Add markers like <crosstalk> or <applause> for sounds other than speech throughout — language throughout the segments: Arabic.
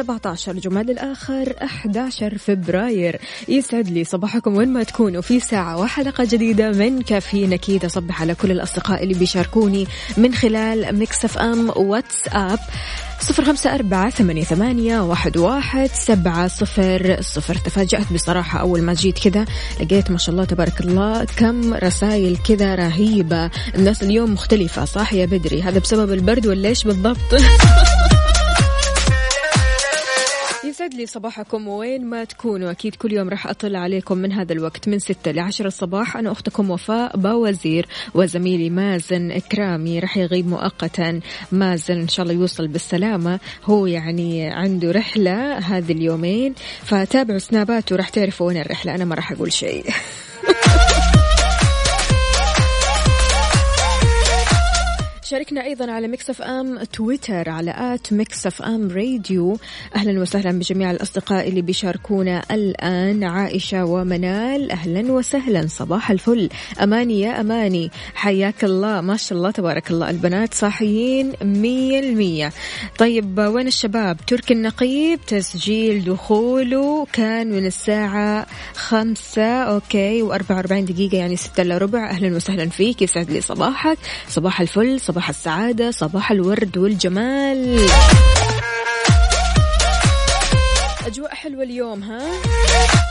17 جماد الآخر 11 فبراير. يسعد لي صباحكم وين ما تكونوا في ساعة وحلقة جديدة من كافيين أكيد. أصبح على كل الأصدقاء اللي بيشاركوني من خلال Mix FM WhatsApp صفر خمسة أربعة ثمانية, ثمانية واحد, واحد سبعة صفر صفر. تفاجأت بصراحة أول ما جيت كذا لقيت ما شاء الله تبارك الله كم رسائل كذا رهيبة. الناس اليوم مختلفة صح يا بدري؟ هذا بسبب البرد ولا إيش بالضبط؟ <laughs> يسعد لي صباحكم وين ما تكونوا. أكيد كل يوم راح أطلع عليكم من هذا الوقت من ستة لعشرة الصباح. أنا أختكم وفاء باوزير وزميلي مازن إكرامي. راح يغيب مؤقتا مازن إن شاء الله يوصل بالسلامة. هو يعني عنده رحلة هذه اليومين فتابعوا سناباته راح تعرفوا وين الرحلة. أنا ما راح أقول شيء. <laughs> شاركنا أيضا على Mix FM Twitter على at Mix FM Radio أهلا وسهلا بجميع الأصدقاء اللي بيشاركونا الآن عائشة ومنال. أهلا وسهلا صباح الفل. أماني يا أماني. حياك الله. ما شاء الله تبارك الله. البنات صاحيين مية المية. طيب وين الشباب؟ تركي النقيب. تسجيل دخوله. كان من الساعة خمسة. أوكي. وأربعة وأربعين دقيقة يعني ستة إلا ربع. أهلا وسهلا فيك. يسعد لي صباحك. صباح الفل. صباح السعادة صباح الورد والجمال. أجواء حلوة اليوم ها؟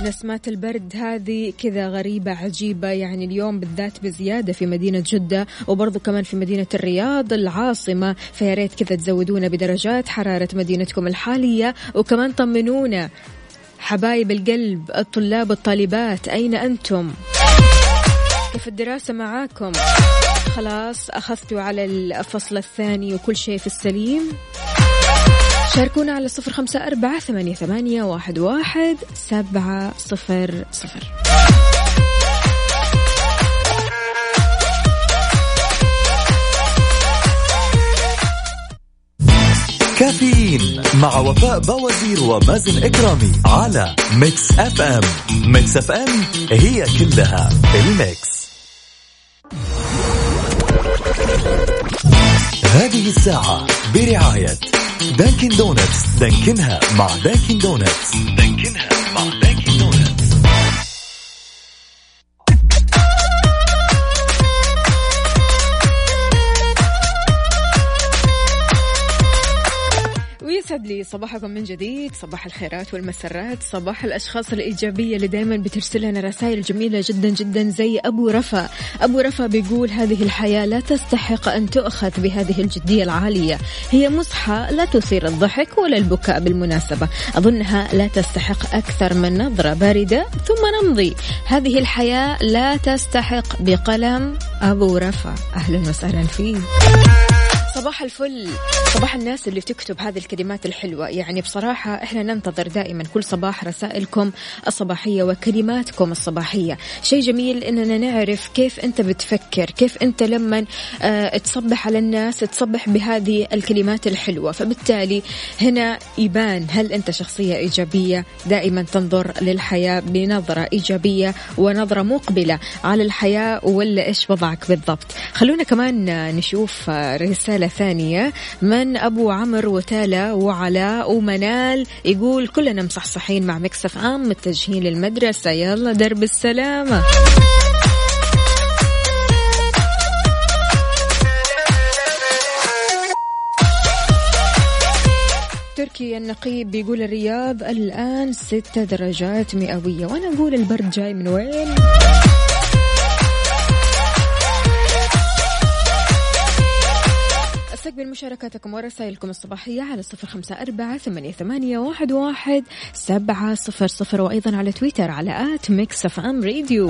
نسمات البرد هذه كذا غريبة عجيبة يعني اليوم بالذات بزيادة في مدينة جدة وبرضو كمان في مدينة الرياض العاصمة. فيا ريت كذا تزودونا بدرجات حرارة مدينتكم الحالية وكمان طمنونا. حبايب القلب الطلاب الطالبات أين أنتم؟ كيف الدراسة معاكم؟ خلاص أخذتوا على الفصل الثاني وكل شيء في السليم؟ شاركونا على صفر خمسة أربعة ثمانية, ثمانية واحد, واحد سبعة صفر صفر كافيين مع وفاء باوزير ومازن إكرامي على Mix FM Mix FM هي كلها ال mix هذه الساعة برعاية Dunkin' Donuts Dunkin' ها مع Dunkin' Donuts. Dunkin' ها. ويسعد لي صباحكم من جديد صباح الخيرات والمسرات صباح الأشخاص الإيجابية اللي دايما بترسل لنا رسائل جميلة جدا جدا زي أبو رفا. أبو رفا بيقول هذه الحياة لا تستحق أن تؤخذ بهذه الجدية العالية. هي مصحة لا تثير الضحك ولا البكاء بالمناسبة. أظنها لا تستحق أكثر من نظرة باردة ثم نمضي هذه الحياة لا تستحق بقلم أبو رفا. أهلا وسهلا فيه صباح الفل. صباح الناس اللي تكتب هذه الكلمات الحلوة. يعني بصراحة إحنا ننتظر دائما كل صباح رسائلكم الصباحية وكلماتكم الصباحية. شيء جميل إننا نعرف كيف أنت بتفكر كيف أنت لما آه تصبح على الناس تصبح بهذه الكلمات الحلوة. فبالتالي هنا يبان هل أنت شخصية إيجابية؟ دائما تنظر للحياة بنظرة إيجابية ونظرة مقبلة على الحياة ولا إيش وضعك بالضبط. خلونا كمان نشوف رسالة ثانية من أبو عمرو وتالا وعلاء ومنال يقول كلنا مصحصحين مع مكسف عام متجهين للمدرسة. يلا درب السلامة. تركي النقيب بيقول الرياض الآن ستة درجات مئوية. وأنا أقول البرد جاي من وين؟ بمشاركاتكم ورسائلكم الصباحية على صفر خمسة أربعة ثمانية, ثمانية واحد, واحد سبعة صفر صفر وأيضا على تويتر على at Mix FM Radio.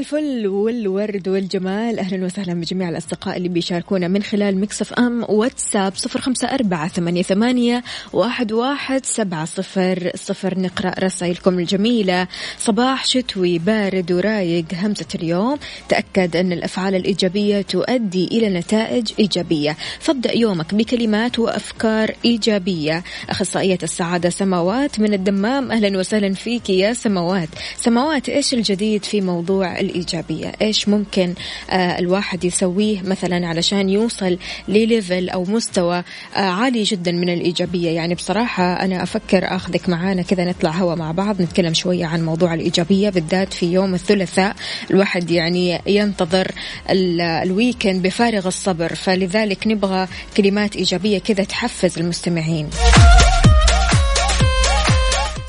الفل والورد والجمال. أهلا وسهلا بجميع الأصدقاء اللي بيشاركونا من خلال Mix FM WhatsApp صفر خمسة أربعة ثمانية, ثمانية واحد, واحد سبعة صفر صفر. نقرأ رسائلكم الجميلة. صباح شتوي بارد ورايق همسة اليوم. تأكد أن الأفعال الإيجابية تؤدي إلى نتائج إيجابية. فابدأ يومك بكلمات وأفكار إيجابية. أخصائية السعادة سماوات من الدمام. أهلا وسهلا فيك يا سماوات. سماوات إيش الجديد في موضوع الإيجابية. إيش ممكن آه الواحد يسويه مثلا علشان يوصل لليفل أو مستوى آه عالي جدا من الإيجابية؟ يعني بصراحة أنا أفكر أخذك معانا كذا نطلع هوا مع بعض نتكلم شوية عن موضوع الإيجابية بالذات في يوم الثلاثاء. الواحد يعني ينتظر ال- الويكند بفارغ الصبر فلذلك نبغى كلمات إيجابية كذا تحفز المستمعين.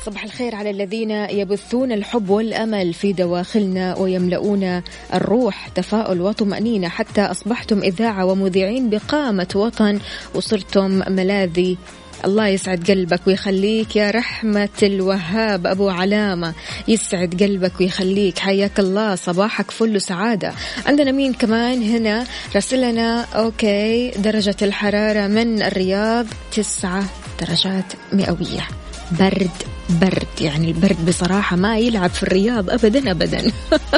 صباح الخير على الذين يبثون الحب والأمل في دواخلنا ويملؤون الروح تفاؤل وطمأنينة. حتى أصبحتم إذاعة ومذيعين بقامة وطن وصرتم ملاذي. الله يسعد قلبك ويخليك يا رحمة الوهاب. أبو علامة يسعد قلبك ويخليك. حياك الله. صباحك فل سعادة. عندنا مين كمان هنا؟ رسلنا أوكي. درجة الحرارة من الرياض تسعة درجات مئوية. برد. برد. يعني البرد بصراحة ما يلعب في الرياض أبدا أبدا.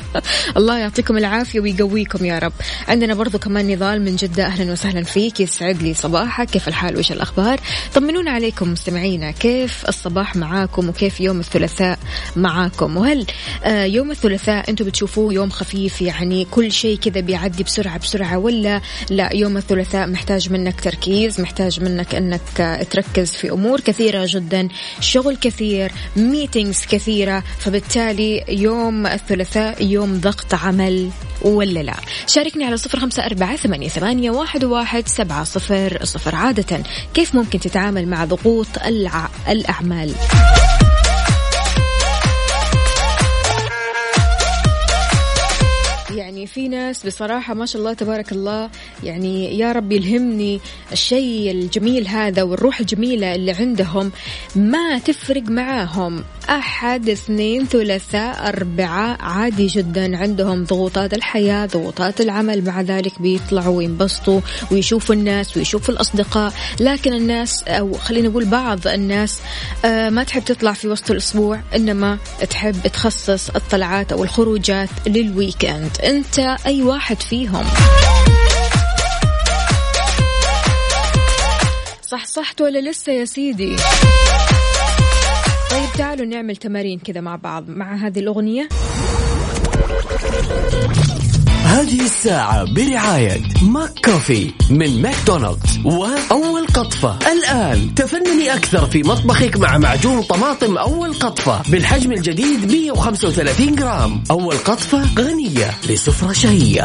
<laughs> الله يعطيكم العافية ويقويكم يا رب. عندنا برضو كمان نضال من جدة. أهلا وسهلا فيك. يسعد لي صباحك. كيف الحال؟ وإيش الأخبار؟ طمنونا عليكم مستمعينا. كيف الصباح معاكم وكيف يوم الثلاثاء معاكم؟ وهل آه يوم الثلاثاء أنتم بتشوفوه يوم خفيف؟ يعني كل شيء كذا بيعدي بسرعة بسرعة ولا لا؟ يوم الثلاثاء محتاج منك تركيز محتاج منك أنك آه، تركز في أمور كثيرة جدا شغل كثير ميتينجز كثيرة فبالتالي يوم الثلاثاء يوم ضغط عمل ولا لا. شاركني على صفر خمسة أربعة ثمانية, ثمانية واحد, واحد سبعة صفر صفر عادة. كيف ممكن تتعامل مع ضغوط الع... الأعمال؟ يعني في ناس بصراحة ما شاء الله تبارك الله يعني يا رب يلهمني الشيء الجميل هذا والروح الجميلة اللي عندهم ما تفرق معاهم. أحد اثنين ثلاثاء أربعاء عادي جدا عندهم ضغوطات الحياة ضغوطات العمل. مع ذلك بيطلعوا وينبسطوا ويشوفوا الناس ويشوفوا الأصدقاء. لكن الناس أو خلينا نقول بعض الناس آه، ما تحب تطلع في وسط الأسبوع إنما تحب تخصص الطلعات أو الخروجات للويكند. أنت أي واحد فيهم. صح صحت ولا لسه يا سيدي؟ طيب تعالوا نعمل تمارين كذا مع بعض مع هذه الأغنية. هذه الساعة برعاية McCafé من ماكدونالدز. وأول قطفة. الآن تفنني أكثر في مطبخك مع معجون طماطم أول قطفة بالحجم الجديد 135 جرام. أول قطفة غنية لسفرة شهية.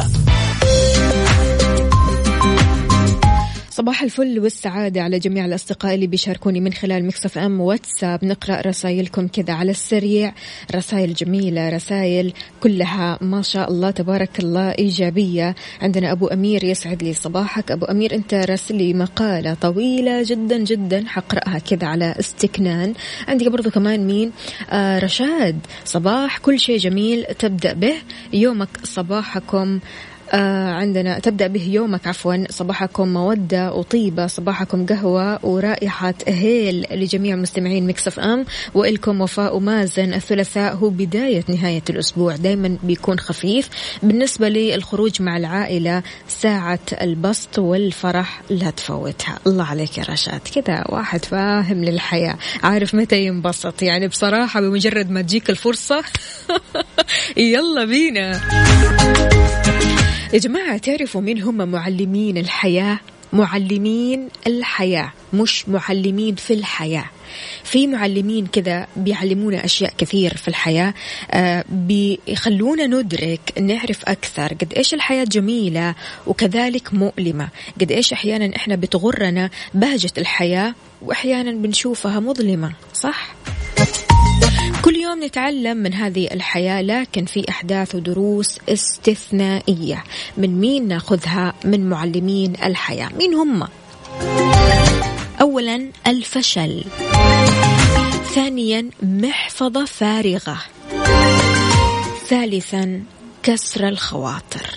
صباح الفل والسعادة على جميع الأصدقاء اللي بيشاركوني من خلال Mix FM WhatsApp. نقرأ رسائلكم كذا على السريع. رسائل جميلة رسائل كلها ما شاء الله تبارك الله إيجابية. عندنا أبو أمير يسعد لي صباحك. أبو أمير أنت راسل لي مقالة طويلة جدا جدا. حقرأها كذا على استكنان. عندي برضو كمان مين؟ آه رشاد. صباح كل شيء جميل تبدأ به. يومك صباحكم آه عندنا تبدأ به يومك عفوا. صباحكم مودة وطيبة صباحكم قهوة ورائحة هيل لجميع مستمعين مكسف أم. وإلكم وفاء ومازن الثلاثاء هو بداية نهاية الأسبوع. دايما بيكون خفيف. بالنسبة للخروج مع العائلة ساعة البسط والفرح لا تفوتها. الله عليك يا رشاد. كذا واحد فاهم للحياة. عارف متى ينبسط. يعني بصراحة بمجرد ما تجيك الفرصة <laughs> يلا بينا. يا جماعة تعرفوا مين هم معلمين الحياة؟ معلمين الحياة مش معلمين في الحياة. في معلمين كذا بيعلمونا أشياء كثير في الحياة. آه بيخلونا ندرك نعرف أكثر قد إيش الحياة جميلة وكذلك مؤلمة. قد إيش أحيانا إحنا بتغرنا بهجة الحياة وأحيانا بنشوفها مظلمة صح؟ كل يوم نتعلم من هذه الحياة لكن في أحداث ودروس استثنائية. من مين ناخذها؟ من معلمين الحياة. مين هم؟ أولا الفشل. ثانيا محفظة فارغة. ثالثا كسر الخواطر.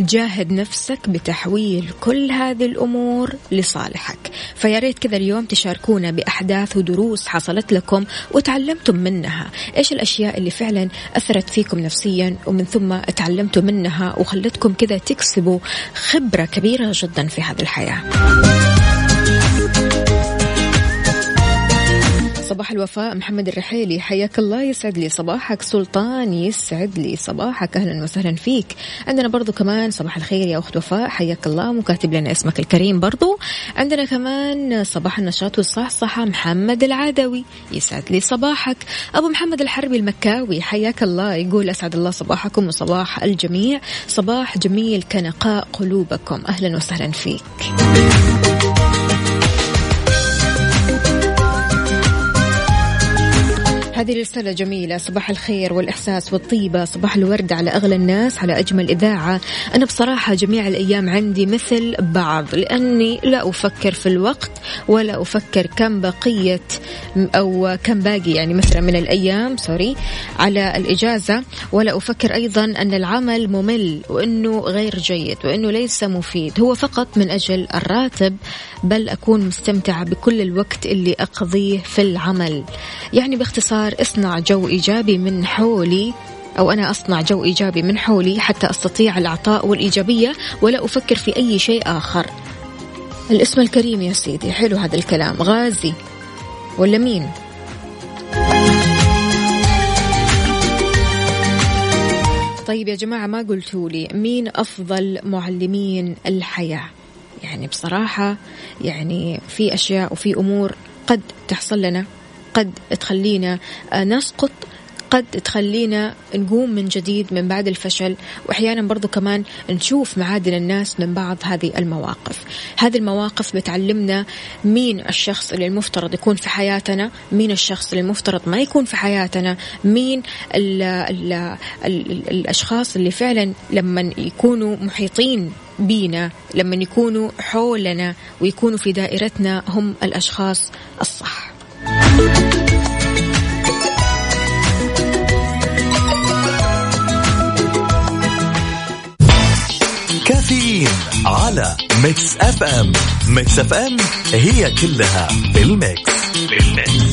جاهد نفسك بتحويل كل هذه الأمور لصالحك. فيا ريت كذا اليوم تشاركونا بأحداث ودروس حصلت لكم وتعلمتم منها. إيش الأشياء اللي فعلا أثرت فيكم نفسيا ومن ثم تعلمتوا منها وخلتكم كذا تكسبوا خبرة كبيرة جدا في هذه الحياة. صباح الوفاء محمد الرحيلي. حياك الله يسعد لي صباحك. سلطان يسعد لي صباحك. أهلا وسهلا فيك. عندنا برضو كمان صباح الخير يا أخت وفاء. حياك الله مكاتب لنا اسمك الكريم برضو. عندنا كمان صباح النشاط والصحصحة محمد العدوي. يسعد لي صباحك. أبو محمد الحربي المكاوي. حياك الله. يقول أسعد الله صباحكم وصباح الجميع. صباح جميل كنقاء قلوبكم. أهلا وسهلا فيك. هذه رسالة جميلة. صباح الخير والإحساس والطيبة. صباح الورد على أغلى الناس على أجمل إذاعة. أنا بصراحة جميع الأيام عندي مثل بعض لأني لا أفكر في الوقت ولا أفكر كم بقية أو كم باقي يعني مثلا من الأيام سوري على الإجازة. ولا أفكر أيضا أن العمل ممل وأنه غير جيد وأنه ليس مفيد. هو فقط من أجل الراتب بل أكون مستمتعة بكل الوقت اللي أقضيه في العمل. يعني باختصار اصنع جو إيجابي من حولي أو أنا أصنع جو إيجابي من حولي حتى أستطيع العطاء والإيجابية ولا أفكر في أي شيء آخر. الاسم الكريم يا سيدي حلو هذا الكلام. غازي ولا مين؟ طيب يا جماعة ما قلتوا لي مين أفضل معلمين الحياة؟ يعني بصراحة يعني في أشياء وفي أمور قد تحصل لنا قد تخلينا نسقط قد تخلينا نقوم من جديد من بعد الفشل وأحيانا برضو كمان نشوف معادن الناس من بعض هذه المواقف. هذه المواقف بتعلمنا مين الشخص اللي المفترض يكون في حياتنا مين الشخص اللي المفترض ما يكون في حياتنا مين ال ال ال الأشخاص اللي فعلا لما يكونوا محيطين بينا لما يكونوا حولنا ويكونوا في دائرتنا هم الأشخاص الصح. كافيين على Mix FM. Mix FM هي كلها بال mix بال mix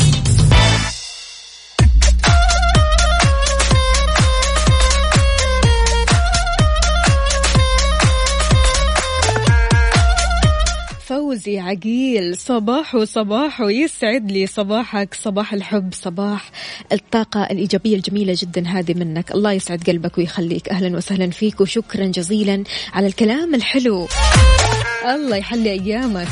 فوزي عقيل. صباح وصباح ويسعد لي صباحك. صباح الحب صباح الطاقة الإيجابية الجميلة جدا هذه منك. الله يسعد قلبك ويخليك. أهلا وسهلا فيك وشكرا جزيلا على الكلام الحلو. الله يحلي أيامك.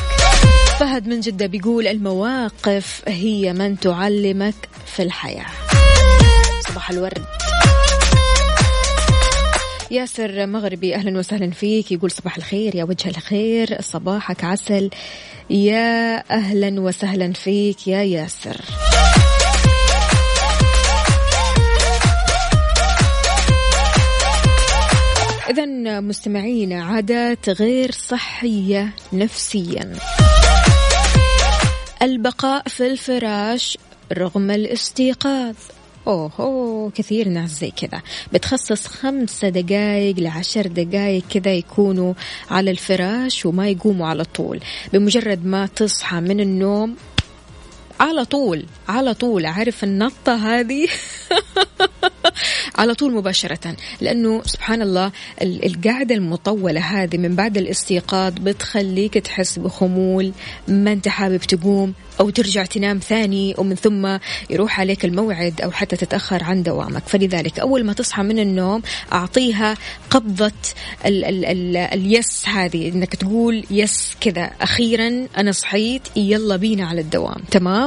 فهد من جدة بيقول المواقف هي من تعلمك في الحياة. صباح الورد. ياسر مغربي أهلا وسهلا فيك. يقول صباح الخير يا وجه الخير. صباحك عسل. يا أهلا وسهلا فيك يا ياسر. إذا مستمعينا عادات غير صحية نفسيا. البقاء في الفراش رغم الاستيقاظ. أوه كثير ناس زي كذا. بتخصص خمسة دقايق لعشر دقايق كذا يكونوا على الفراش وما يقوموا على طول. بمجرد ما تصحى من النوم على طول على طول. عارف النطة هذه. <laughs> على طول مباشرة لأنه سبحان الله القعدة المطولة هذه من بعد الاستيقاظ بتخليك تحس بخمول. ما أنت حابب تقوم أو ترجع تنام ثاني ومن ثم يروح عليك الموعد أو حتى تتأخر عن دوامك. فلذلك أول ما تصحى من النوم أعطيها قبضة ال ال ال اليس هذه إنك تقول يس كذا. أخيرا أنا صحيت يلا بينا على الدوام. تمام؟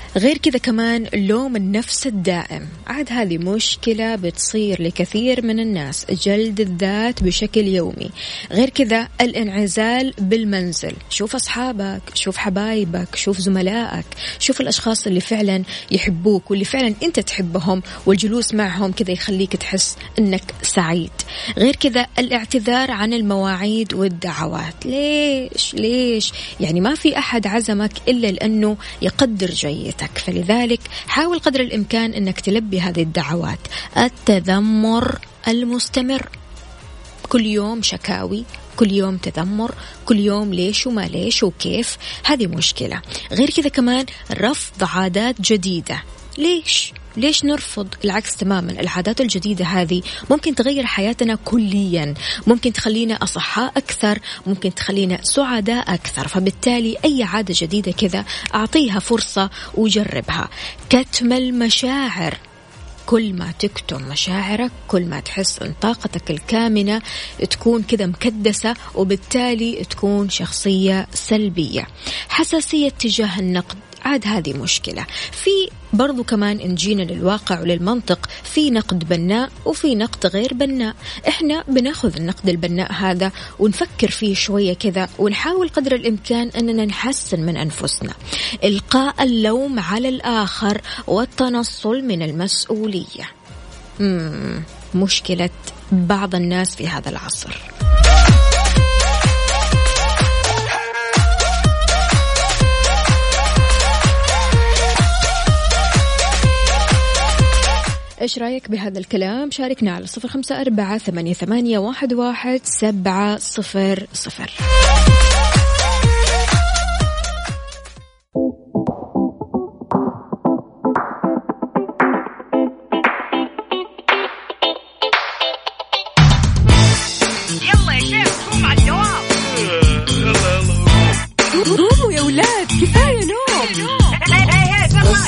غير كذا كمان لوم النفس الدائم. عاد هذه مشكلة بتصير لكثير من الناس جلد الذات بشكل يومي. غير كذا الانعزال بالمنزل. شوف أصحابك شوف حبايبك شوف زملائك شوف الأشخاص اللي فعلا يحبوك واللي فعلا أنت تحبهم والجلوس معهم كذا يخليك تحس أنك سعيد. غير كذا الاعتذار عن المواعيد والدعوات. ليش؟ ليش؟ يعني ما في أحد عزمك إلا لأنه يقدر جيد. حياتك فلذلك حاول قدر الإمكان أنك تلبي هذه الدعوات. التذمر المستمر. كل يوم شكاوي كل يوم تذمر كل يوم ليش وما ليش وكيف. هذه مشكلة. غير كذا كمان رفض عادات جديدة. ليش؟ ليش نرفض العكس تماما؟ العادات الجديدة هذه ممكن تغير حياتنا كليا. ممكن تخلينا أصحاء أكثر ممكن تخلينا سعداء أكثر. فبالتالي أي عادة جديدة كذا أعطيها فرصة وجربها. كتم المشاعر كل ما تكتم مشاعرك كل ما تحس إن طاقتك الكامنة تكون كذا مكدسة وبالتالي تكون شخصية سلبية. حساسية تجاه النقد. عاد هذه مشكلة. في برضو كمان إن جينا للواقع وللمنطق في نقد بناء وفي نقد غير بناء. إحنا بناخذ النقد البناء هذا ونفكر فيه شوية كذا ونحاول قدر الإمكان أننا نحسن من أنفسنا. إلقاء اللوم على الآخر والتنصل من المسؤولية. مم. مشكلة بعض الناس في هذا العصر. إيش رأيك بهذا الكلام؟ شاركنا على صفر خمسة أربعة ثمانية, ثمانية واحد, واحد سبعة صفر صفر. قوموا يا ولاد كفاية نوم.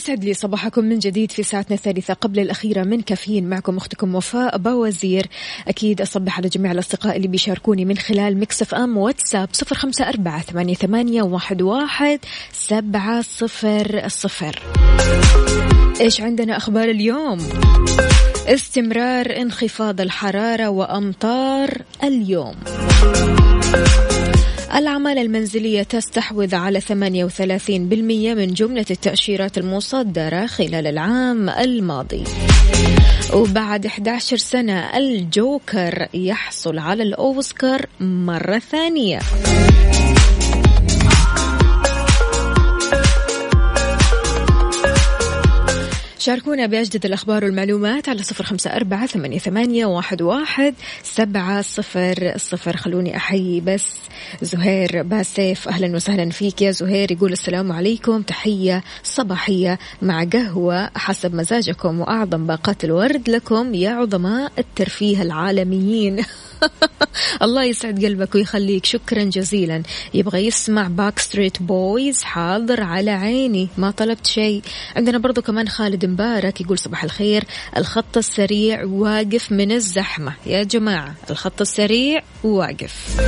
ويسعد لي صباحكم من جديد في ساعتنا الثالثة قبل الأخيرة من كافيين. معكم أختكم وفاء باوزير أكيد أصبح على جميع الأصدقاء اللي بيشاركوني من خلال Mix FM واتساب صفر خمسة أربعة ثمانية واحد, واحد سبعة صفر صفر. إيش عندنا أخبار اليوم؟ استمرار انخفاض الحرارة وأمطار اليوم. العمالة المنزلية تستحوذ على 38% من جملة التأشيرات المصدرة خلال العام الماضي. وبعد 11 سنة الجوكر يحصل على الأوسكار مرة ثانية. شاركونا بأجدد الأخبار والمعلومات على صفر خمسة أربعة ثمانية, ثمانية واحد, واحد سبعة صفر صفر. خلوني أحيي بس زهير باسيف. أهلا وسهلا فيك يا زهير. يقول السلام عليكم. تحية صباحية مع قهوة حسب مزاجكم وأعظم باقات الورد لكم يا عظماء الترفيه العالميين. <laughs> <laughs> الله يسعد قلبك ويخليك. شكرا جزيلا. يبغى يسمع Backstreet Boys حاضر على عيني. ما طلبت شيء. عندنا برضو كمان خالد مبارك يقول صباح الخير. الخط السريع واقف من الزحمة. يا جماعة الخط السريع واقف.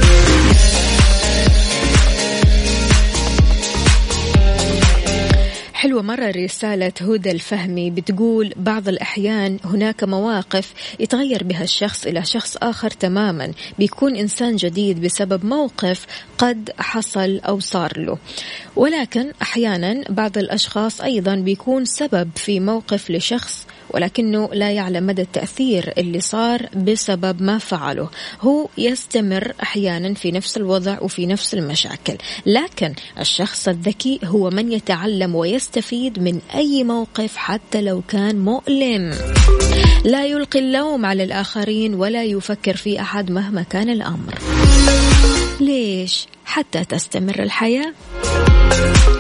حلوة مرة رسالة هدى الفهمي بتقول بعض الأحيان هناك مواقف يتغير بها الشخص إلى شخص آخر تماما. بيكون إنسان جديد بسبب موقف قد حصل أو صار له. ولكن أحيانا بعض الأشخاص أيضا بيكون سبب في موقف لشخص ولكنه لا يعلم مدى التأثير اللي صار بسبب ما فعله. هو يستمر أحيانا في نفس الوضع وفي نفس المشاكل لكن الشخص الذكي هو من يتعلم ويستفيد من أي موقف حتى لو كان مؤلم. لا يلقي اللوم على الآخرين ولا يفكر في أحد مهما كان الأمر. ليش؟ حتى تستمر الحياة؟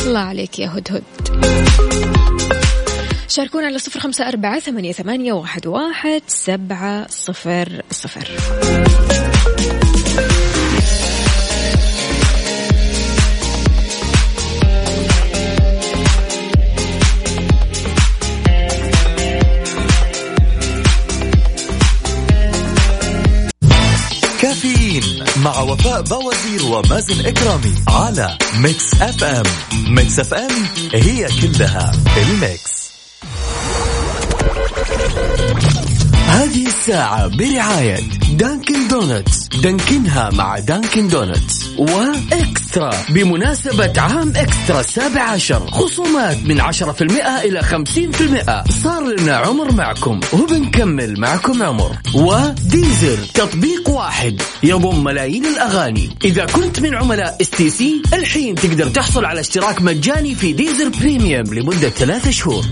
الله عليك يا هدهد. شاركونا على صفر خمسة أربعة ثمانية, ثمانية واحد, واحد سبعة صفر صفر. كافيين مع وفاء باوزير ومازن إكرامي على Mix FM. Mix FM هي كلها ال mix. هذه الساعة برعاية Dunkin' Donuts دانكنها مع Dunkin' Donuts و eXtra. بمناسبة عام eXtra السابع عشر خصومات من عشرة في المئة إلى خمسين في المئة. صار لنا عمر معكم وبنكمل معكم عمر. و Deezer تطبيق واحد. يضم ملايين الأغاني. إذا كنت من عملاء STC الحين تقدر تحصل على اشتراك مجاني في Deezer premium لمدة ثلاثة شهور.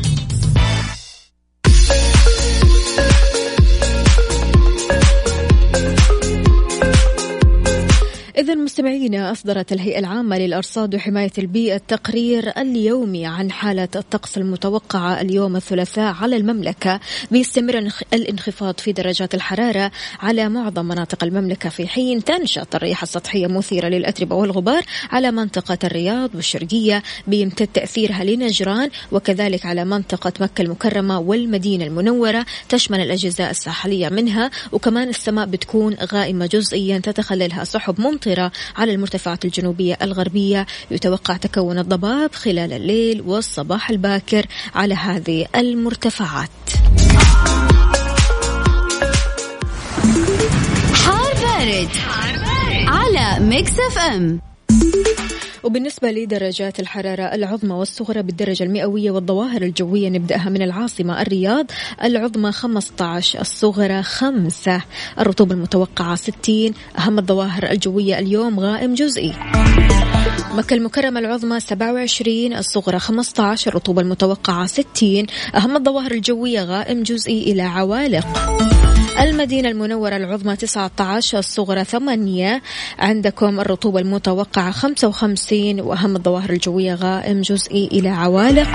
مستمعينا أصدرت الهيئة العامة للأرصاد وحماية البيئة التقرير اليومي عن حالة الطقس المتوقعة اليوم الثلاثاء على المملكة بيستمر الانخفاض في درجات الحرارة على معظم مناطق المملكة. في حين تنشط الرياح السطحية مثيرة للأتربة والغبار على منطقة الرياض والشرقية بيمتد تأثيرها لنجران وكذلك على منطقة مكة المكرمة والمدينة المنورة تشمل الأجزاء الساحلية منها وكمان السماء بتكون غائمة جزئيا تتخللها سحب ممطرة على المرتفعات الجنوبية الغربية يتوقع تكون الضباب خلال الليل والصباح الباكر على هذه المرتفعات حار بارد, حار بارد. على Mix FM وبالنسبة لدرجات الحرارة العظمى والصغرى بالدرجة المئوية والظواهر الجوية نبدأها من العاصمة الرياض العظمى 15 الصغرى 5 الرطوبة المتوقعة 60 أهم الظواهر الجوية اليوم غائم جزئي. مكة المكرمة العظمى 27 الصغرى 15 الرطوبة المتوقعة 60 أهم الظواهر الجوية غائم جزئي إلى عوالق. المدينة المنورة العظمى 19 الصغرى 8 عندكم الرطوبة المتوقعة 55 وأهم الظواهر الجوية غائم جزئي إلى عوالق.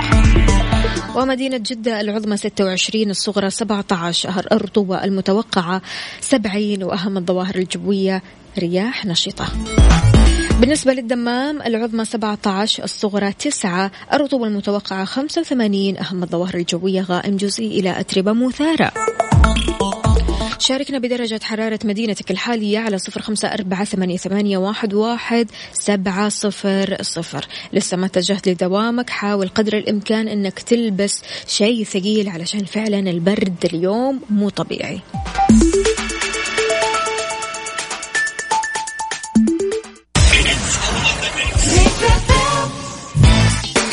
ومدينة جدة العظمى 26 الصغرى 17 الرطوبة المتوقعة 70 وأهم الظواهر الجوية رياح نشطة. بالنسبة للدمام العظمى 17 الصغرى 9 الرطوبة المتوقعة 85 أهم الظواهر الجوية غائم جزئي إلى أتربة مثارة شاركنا بدرجة حرارة مدينتك الحالية على صفر خمسة أربعة ثمانية, واحد سبعة صفر صفر. لسه ما اتجهت لدوامك حاول قدر الإمكان أنك تلبس شيء ثقيل علشان فعلا البرد اليوم مو طبيعي.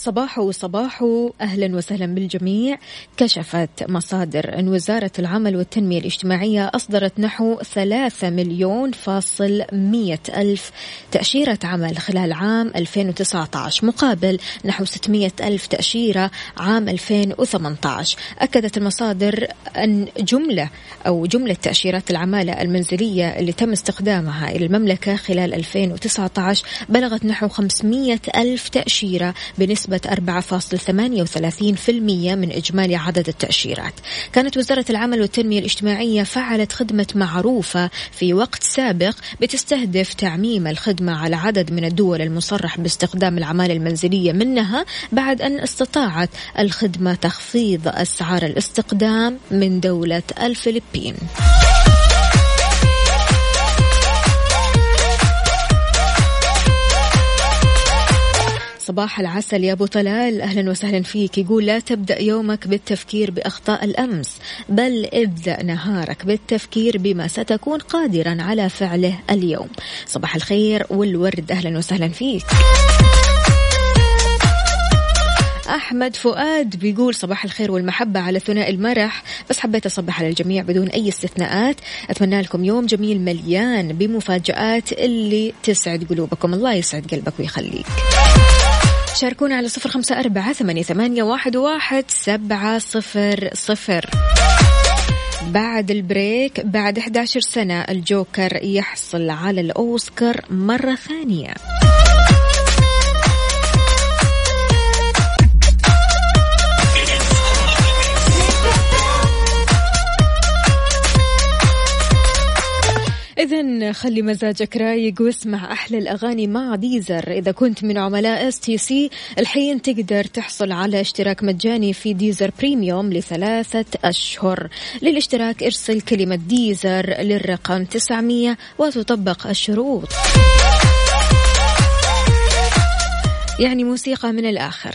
صباحو صباحو أهلا وسهلا بالجميع. كشفت مصادر أن وزارة العمل والتنمية الاجتماعية أصدرت نحو ثلاثة مليون فاصل مية ألف تأشيرة عمل خلال عام 2019 مقابل نحو 600 ألف تأشيرة عام 2018 أكدت المصادر أن جملة أو جملة تأشيرات العمالة المنزلية اللي تم استخدامها إلى المملكة خلال 2019 بلغت نحو 500 ألف تأشيرة بنسبة 4.38% من إجمالي عدد التأشيرات كانت وزارة العمل والتنمية الاجتماعية فعلت خدمة معروفة في وقت سابق بتستهدف تعميم الخدمة على عدد من الدول المصرح باستخدام العمالة المنزلية منها بعد أن استطاعت الخدمة تخفيض أسعار الاستقدام من دولة الفلبين. صباح العسل يا أبو طلال. أهلا وسهلا فيك. يقول لا تبدأ يومك بالتفكير بأخطاء الأمس بل ابدأ نهارك بالتفكير بما ستكون قادرا على فعله اليوم. صباح الخير والورد. أهلا وسهلا فيك. أحمد فؤاد بيقول صباح الخير والمحبة على ثناء المرح. بس حبيت أصبح على الجميع بدون أي استثناءات. أتمنى لكم يوم جميل مليان بمفاجآت اللي تسعد قلوبكم. الله يسعد قلبك ويخليك. شاركونا على صفر خمسة أربعة ثمانية, ثمانية واحد, واحد سبعة صفر صفر. بعد البريك بعد 11 سنة الجوكر يحصل على الأوسكار مرة ثانية. إذا خلي مزاجك رايق واسمع أحلى الأغاني مع Deezer. إذا كنت من عملاء STC الحين تقدر تحصل على اشتراك مجاني في Deezer premium لثلاثة أشهر. للاشتراك ارسل كلمة Deezer للرقم 900 وتطبق الشروط. يعني موسيقى من الآخر.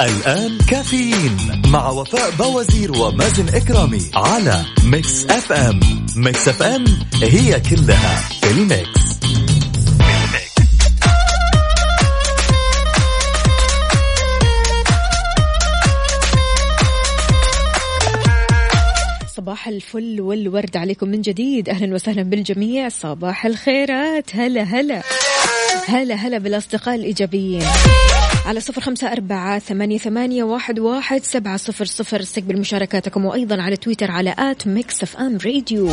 الآن كافيين مع وفاء باوزير ومازن إكرامي على Mix FM. Mix FM هي كلها في ال mix. صباح الفل والورد عليكم من جديد. أهلا وسهلا بالجميع. صباح الخيرات. هلا هلا. هلا هلا بالأصدقاء الإيجابيين. على صفر خمسة أربعة ثمانية, ثمانية واحد, واحد سبعة صفر صفر. استقبل مشاركاتكم وأيضا على تويتر على at Mix FM Radio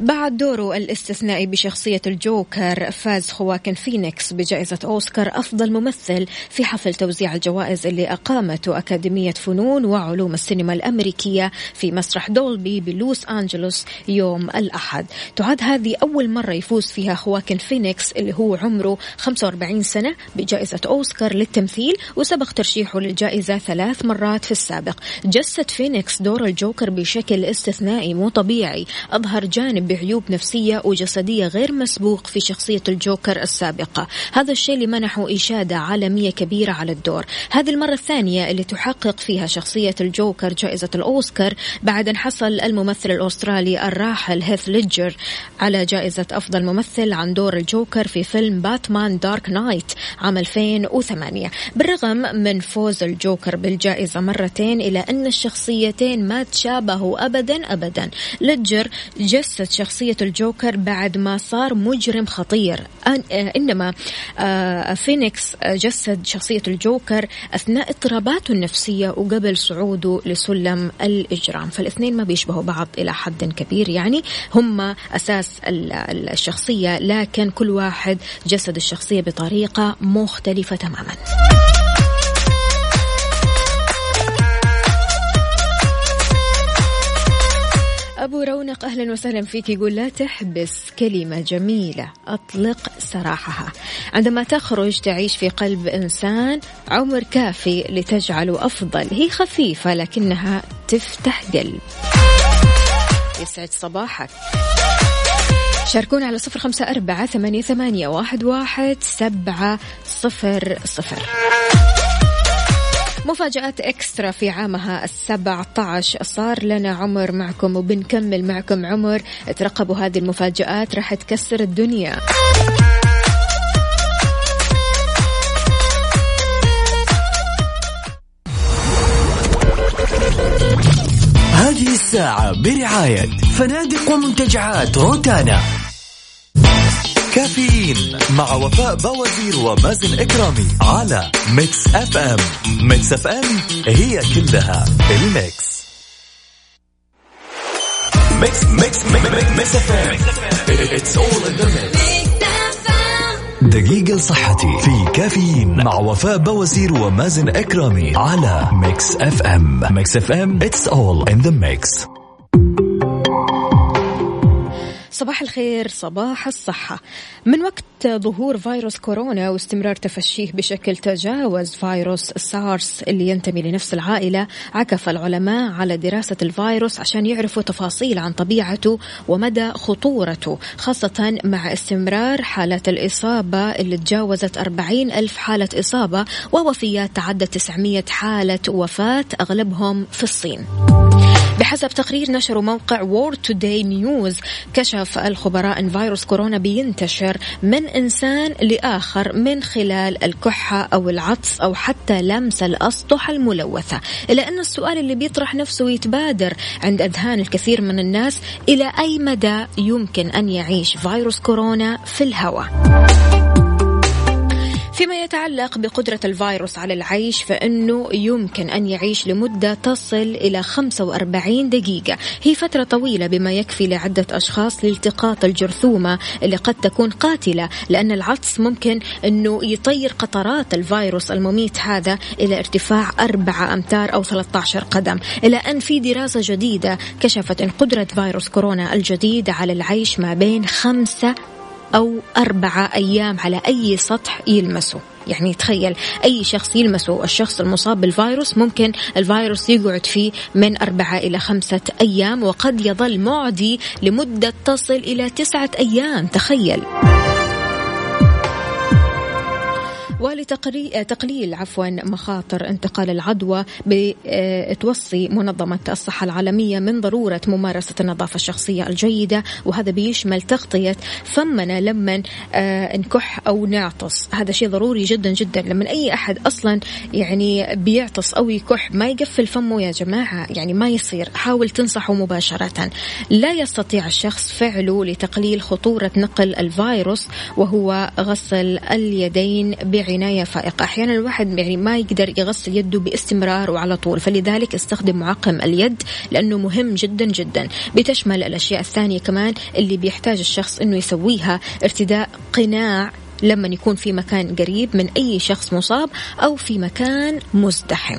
بعد دوره الاستثنائي بشخصية الجوكر فاز خواكن فينيكس بجائزة أوسكار أفضل ممثل في حفل توزيع الجوائز اللي أقامته أكاديمية فنون وعلوم السينما الأمريكية في مسرح دولبي بلوس أنجلوس يوم الأحد. تعد هذه أول مرة يفوز فيها خواكن فينيكس اللي هو عمره 45 سنة بجائزة أوسكار للتمثيل وسبق ترشيحه للجائزة ثلاث مرات في السابق. جسد فينيكس دور الجوكر بشكل استثنائي مو طبيعي. أظهر جانب بعيوب نفسية وجسدية غير مسبوق في شخصية الجوكر السابقة هذا الشيء اللي منحه إشادة عالمية كبيرة على الدور. هذه المرة الثانية اللي تحقق فيها شخصية الجوكر جائزة الأوسكار بعد أن حصل الممثل الأسترالي الراحل هيث ليدجر على جائزة أفضل ممثل عن دور الجوكر في فيلم Batman Dark Knight عام 2008 بالرغم من فوز الجوكر بالجائزة مرتين إلى أن الشخصيتين ما تشابهوا أبدا أبدا ليدجر جسد شخصية الجوكر بعد ما صار مجرم خطير. آه، إنما آه، فينيكس جسد شخصية الجوكر أثناء اضطراباته النفسية وقبل صعوده لسلم الإجرام. فالاثنين ما بيشبهوا بعض إلى حد كبير. يعني هم أساس الشخصية لكن كل واحد جسد الشخصية بطريقة مختلفة تماما. أبو رونق أهلا وسهلا فيك. يقول لا تحبس كلمة جميلة أطلق سراحها. عندما تخرج تعيش في قلب إنسان عمر كافي لتجعله أفضل. هي خفيفة لكنها تفتح قلب. يسعد صباحك. شاركونا على صفر خمسة أربعة ثمانية, ثمانية واحد, واحد سبعة صفر صفر. مفاجآت إكسترا في عامها السبع صار لنا عمر معكم وبنكمل معكم عمر. ترقبوا هذه المفاجآت راح تكسر الدنيا. هذه الساعة برعاية فنادق ومنتجعات روتانا. كافيين مع وفاء باوزير ومازن إكرامي على Mix FM. Mix FM هي كلها ال mix. Mix mix Mix FM. It's all in the mix دقيقة لصحتي في كافيين مع وفاء بوازير ومازن إكرامي على Mix FM. Mix FM it's all in the mix صباح الخير صباح الصحة. من وقت ظهور فيروس كورونا واستمرار تفشيه بشكل تجاوز فيروس سارس اللي ينتمي لنفس العائلة عكف العلماء على دراسة الفيروس عشان يعرفوا تفاصيل عن طبيعته ومدى خطورته خاصة مع استمرار حالات الإصابة اللي تجاوزت 40 ألف حالة إصابة ووفيات تعدت 900 حالة وفاة أغلبهم في الصين. بحسب تقرير نشره موقع وورد توداي نيوز كشف الخبراء أن فيروس كورونا بينتشر من إنسان لآخر من خلال الكحة أو العطس أو حتى لمس الأسطح الملوثة. إلى أن السؤال اللي بيطرح نفسه ويتبادر عند أذهان الكثير من الناس إلى أي مدى يمكن أن يعيش فيروس كورونا في الهواء؟ فيما يتعلق بقدرة الفيروس على العيش فإنه يمكن أن يعيش لمدة تصل إلى 45 دقيقة. هي فترة طويلة بما يكفي لعدة أشخاص لالتقاط الجرثومة اللي قد تكون قاتلة لأن العطس ممكن أنه يطير قطرات الفيروس المميت هذا إلى ارتفاع 4 أمتار أو 13 قدم. إلى أن في دراسة جديدة كشفت أن قدرة فيروس كورونا الجديد على العيش ما بين خمسة أو أربعة أيام على أي سطح يلمسه. يعني تخيل أي شخص يلمسه. الشخص المصاب بالفيروس ممكن الفيروس يقعد فيه من أربعة إلى خمسة أيام وقد يظل معدي لمدة تصل إلى تسعة أيام. تخيل. ولتقليل عفوا مخاطر انتقال العدوى بتوصي منظمة الصحة العالمية من ضرورة ممارسة النظافة الشخصية الجيدة وهذا بيشمل تغطية فمنا لما آه، نكح أو نعطس. هذا شيء ضروري جدا جدا. لما أي أحد أصلا يعني بيعطس أو يكح ما يقفل فمه يا جماعة يعني ما يصير. حاول تنصحه مباشرة. لا يستطيع الشخص فعله لتقليل خطورة نقل الفيروس وهو غسل اليدين بعيد عناية فائقة. أحيانا الواحد يعني ما يقدر يغسل يده باستمرار وعلى طول فلذلك استخدم معقم اليد لأنه مهم جدا جدا. بتشمل الأشياء الثانية كمان اللي بيحتاج الشخص أنه يسويها ارتداء قناع لما يكون في مكان قريب من أي شخص مصاب أو في مكان مزدحم.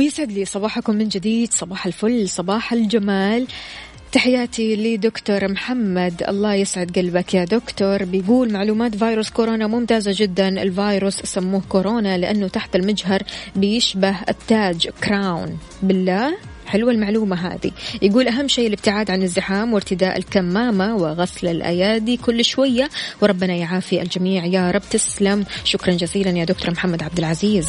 يسعد لي صباحكم من جديد. صباح الفل صباح الجمال. تحياتي لدكتور محمد. الله يسعد قلبك يا دكتور. بيقول معلومات فيروس كورونا ممتازة جدا. الفيروس سموه كورونا لأنه تحت المجهر بيشبه التاج كراون. بالله؟ حلوة المعلومة هذه. يقول أهم شيء الابتعاد عن الزحام وارتداء الكمامة وغسل الأيادي كل شوية. وربنا يعافي الجميع. يا رب تسلم. شكرا جزيلا يا دكتور محمد عبد العزيز.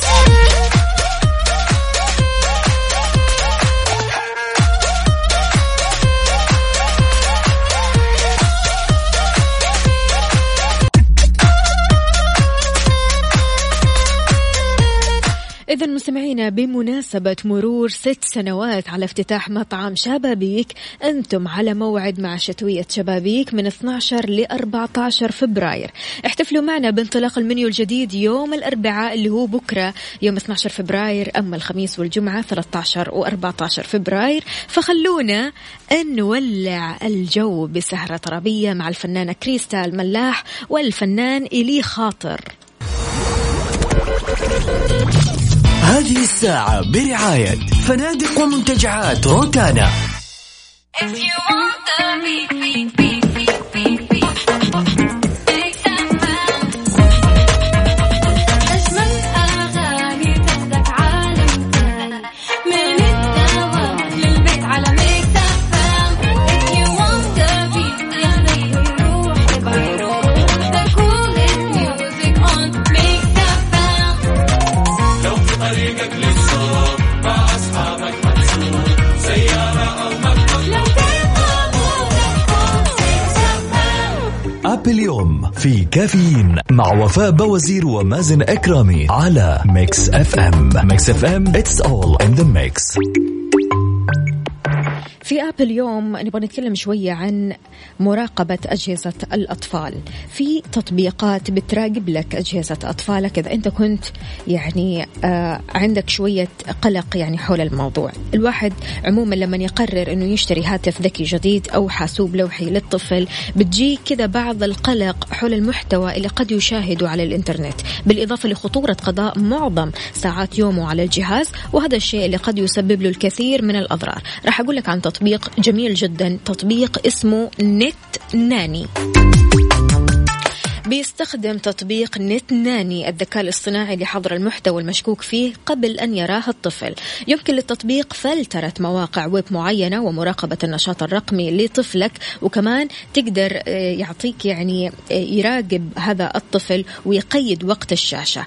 إذا مستمعينا بمناسبة مرور ست سنوات على افتتاح مطعم شبابيك أنتم على موعد مع شتوية شبابيك من 12 ل 14 فبراير. احتفلوا معنا بانطلاق المنيو الجديد يوم الأربعاء اللي هو بكرة يوم 12 فبراير أما الخميس والجمعة 13 و 14 فبراير. فخلونا نولع الجو بسهرة طربية مع الفنانة كريستال ملاح والفنان إلي خاطر. هذه الساعة برعاية فنادق ومنتجعات روتانا. If you want the beat, اليوم في كافيين مع وفاء بوازير ومازن إكرامي على Mix FM. Mix FM it's all in the mix. في app اليوم نبغى نتكلم شوية عن مراقبة أجهزة الأطفال. في تطبيقات بتراقب لك أجهزة أطفالك إذا أنت كنت يعني آه عندك شوية قلق يعني حول الموضوع. الواحد عموما لما يقرر إنه يشتري هاتف ذكي جديد أو حاسوب لوحي للطفل بتجي كذا بعض القلق حول المحتوى اللي قد يشاهده على الإنترنت. بالإضافة لخطورة قضاء معظم ساعات يومه على الجهاز وهذا الشيء اللي قد يسبب له الكثير من الأضرار. راح أقول لك عن تطبيق تطبيق جميل جدا تطبيق اسمه نت ناني. بيستخدم تطبيق نت ناني الذكاء الاصطناعي لحظر المحتوى المشكوك فيه قبل أن يراه الطفل. يمكن للتطبيق فلترة مواقع ويب معينة ومراقبة النشاط الرقمي لطفلك وكمان تقدر آه، يعطيك يعني آه، يراقب هذا الطفل ويقيد وقت الشاشة.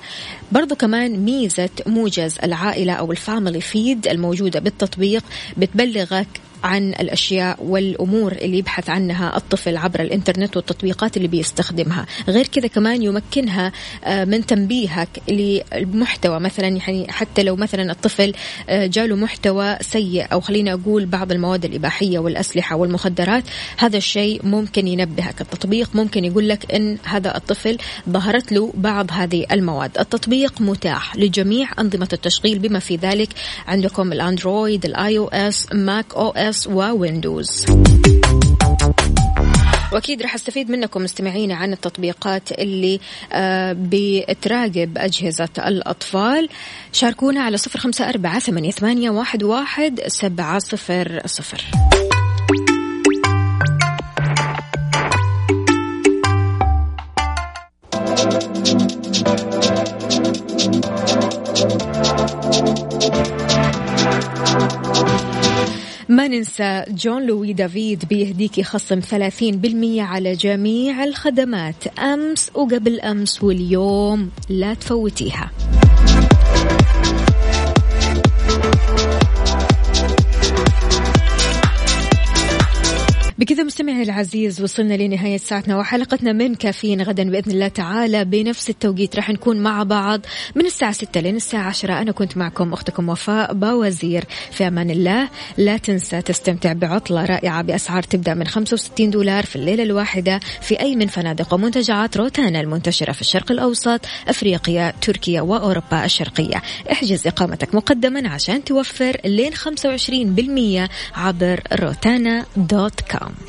برضو كمان ميزة موجز العائلة أو الفاميلي فيد الموجودة بالتطبيق بتبلغك عن الأشياء والأمور اللي يبحث عنها الطفل عبر الإنترنت والتطبيقات اللي بيستخدمها. غير كذا كمان يمكنها آه، من تنبيهك لمحتوى. مثلا يعني حتى لو مثلا الطفل آه، جاله محتوى سيء أو خلينا أقول بعض المواد الإباحية والأسلحة والمخدرات هذا الشيء ممكن ينبهك. التطبيق ممكن يقول لك أن هذا الطفل ظهرت له بعض هذه المواد. التطبيق متاح لجميع أنظمة التشغيل بما في ذلك عندكم ال Android ال iOS macOS و Windows. وأكيد راح أستفيد منكم مستمعين عن التطبيقات اللي آه بتراقب أجهزة الأطفال. شاركونا على صفر خمسة أربعة ثمانية, واحد, واحد سبعة صفر صفر. ننسى جون لوي دافيد بيهديكي خصم 30% على جميع الخدمات. أمس وقبل أمس واليوم لا تفوتيها. بكذا مستمعي العزيز وصلنا لنهاية ساعتنا وحلقتنا من كافيين غدا بإذن الله تعالى. بنفس التوقيت راح نكون مع بعض من الساعة 6 لين الساعة 10 أنا كنت معكم أختكم وفاء باوزير. في أمان الله لا تنسى تستمتع بعطلة رائعة بأسعار تبدأ من 65 دولار في الليلة الواحدة في أي من فنادق ومنتجعات روتانا المنتشرة في الشرق الأوسط أفريقيا تركيا وأوروبا الشرقية. احجز إقامتك مقدما عشان توفر لين 25% عبر روتانا دوت كوم. down.